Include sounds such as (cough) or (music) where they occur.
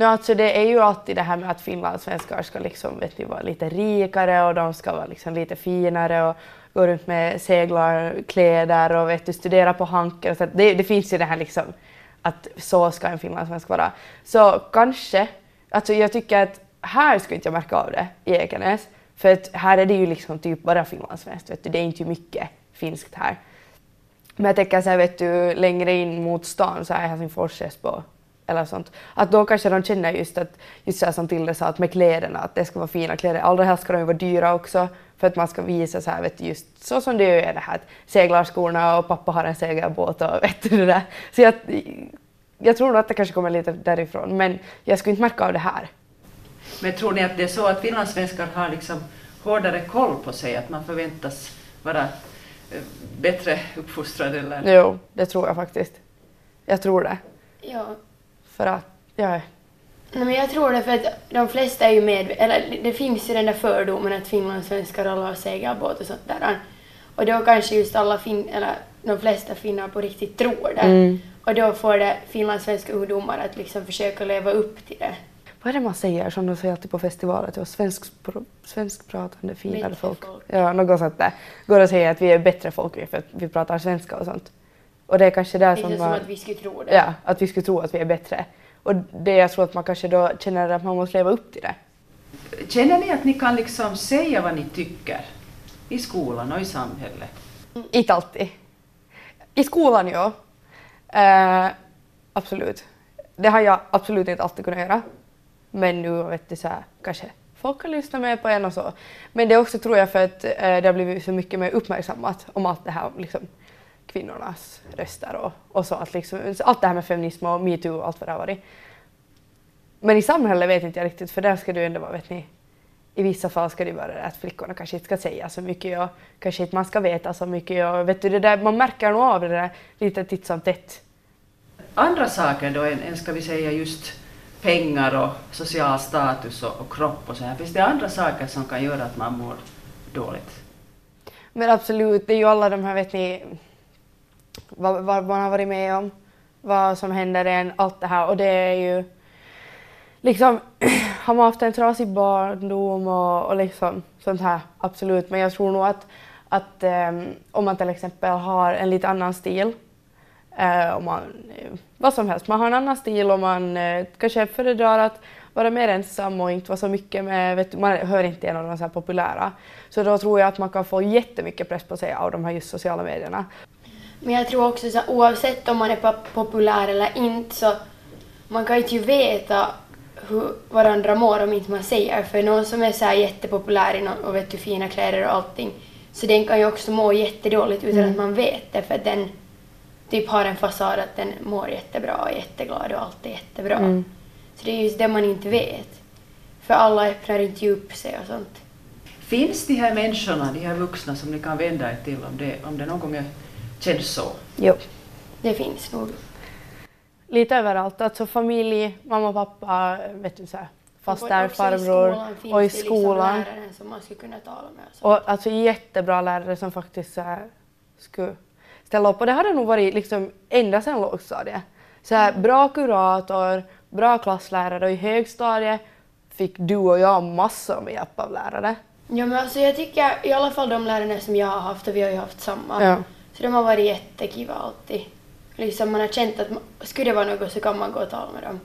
No, alltså det är ju alltid det här med att finlandssvenskar ska liksom, vet ni, vara lite rikare och de ska vara liksom lite finare och gå runt med seglarkläder och vet du, studera på Hanken. Så det, det finns ju det här liksom att så ska en finlandssvensk vara. Så kanske, alltså jag tycker att här skulle inte jag märka av det i Ekenäs. För att här är det ju liksom typ bara finlandssvenskt, vet du. det är inte mycket finskt här. Men jag tänker så här, vet du, längre in mot stan så är Helsingfors, Esbo eller sånt. Att då kanske de känner just att, just så här som Tilde sa, att med kläderna, att det ska vara fina kläder. Allra helst ska de ju vara dyra också för att man ska visa så här, vet du, just så som det är det här, att seglarskorna och pappa har en segelbåt och (laughs) vet du det där. Så jag, jag tror nog att det kanske kommer lite därifrån, men jag skulle inte märka av det här. Men tror ni att det är så att finlandssvenskar har liksom hårdare koll på sig, att man förväntas vara eh, bättre uppfostrad eller? Jo, det tror jag faktiskt. Jag tror det. Ja. För att, ja. Nej, men jag tror det för att de flesta är ju med, eller det finns ju den där fördomen att finlandssvenskar alla har segelbåt och sånt där. Och då kanske just alla fin, eller de flesta finnar på riktigt tror det. Mm. Och då får det finlandssvenska ungdomar att liksom försöka leva upp till det. Vad är det man säger som de säger alltid på festivaler? Svensk, svenskpratande finare folk. folk. Ja, något sånt där. Går att säga att vi är bättre folk för att vi pratar svenska och sånt. Och det är kanske det Lite som, som man- att vi skulle tro det. Ja, att vi skulle tro att vi är bättre. Och det jag tror att man kanske då känner att man måste leva upp till det. Känner ni att ni kan liksom säga vad ni tycker i skolan och i samhället? Inte alltid. I skolan, ja. Eh, absolut. Det har jag absolut inte alltid kunnat göra. Men nu vet du så här, kanske folk kan lyssna mer på en och så. Men det är också tror jag för att eh, det har blivit så mycket mer uppmärksammat om allt det här liksom kvinnornas röster och, och så. Att liksom, allt det här med feminism och metoo och allt vad det har varit. Men i samhället vet inte jag riktigt för där ska du ändå vara, vet ni, i vissa fall ska det vara det att flickorna kanske inte ska säga så mycket och kanske inte man ska veta så mycket och vet du det där, man märker nog av det där lite titt som tätt. Andra saker då än, än ska vi säga just pengar och social status och, och kropp och så här. Finns det andra saker som kan göra att man mår dåligt? Men absolut, det är ju alla de här, vet ni, vad, vad man har varit med om, vad som händer en, allt det här och det är ju liksom, (clears throat) har man haft en trasig barndom och, och liksom sånt här, absolut. Men jag tror nog att, att um, om man till exempel har en lite annan stil, uh, om man, eh, vad som helst, man har en annan stil och man uh, kanske föredrar att vara mer ensam och inte vara så mycket med, vet man hör inte en av de så här populära. Så då tror jag att man kan få jättemycket press på sig av de här just sociala medierna. Men jag tror också så oavsett om man är pop- populär eller inte så man kan inte ju veta hur varandra mår om inte man säger. För någon som är så här jättepopulär i och vet du, fina kläder och allting så den kan ju också må jättedåligt utan att man vet det för att den typ har en fasad att den mår jättebra och är jätteglad och allt är jättebra. Mm. Så det är just det man inte vet. För alla öppnar inte upp sig och sånt. Finns de här människorna, de här vuxna som ni kan vända er till om det, om det någon gång är- känns så? Jo. Det finns nog. Lite överallt, alltså familj, mamma, pappa, vet du så här, Också farbror finns och i liksom skolan. läraren som man skulle kunna tala med. Och så. Och alltså jättebra lärare som faktiskt så här, skulle ställa upp. Och det har det nog varit liksom ända sedan lågstadiet. Så här, bra kurator, bra klasslärare och i högstadiet fick du och jag massor med hjälp av lärare. Ja men alltså jag tycker i alla fall de lärarna som jag har haft och vi har ju haft samma. Ja. Så de har varit jättekiva alltid. Liksom man har känt att man, skulle det vara något så kan man gå och tala med dem.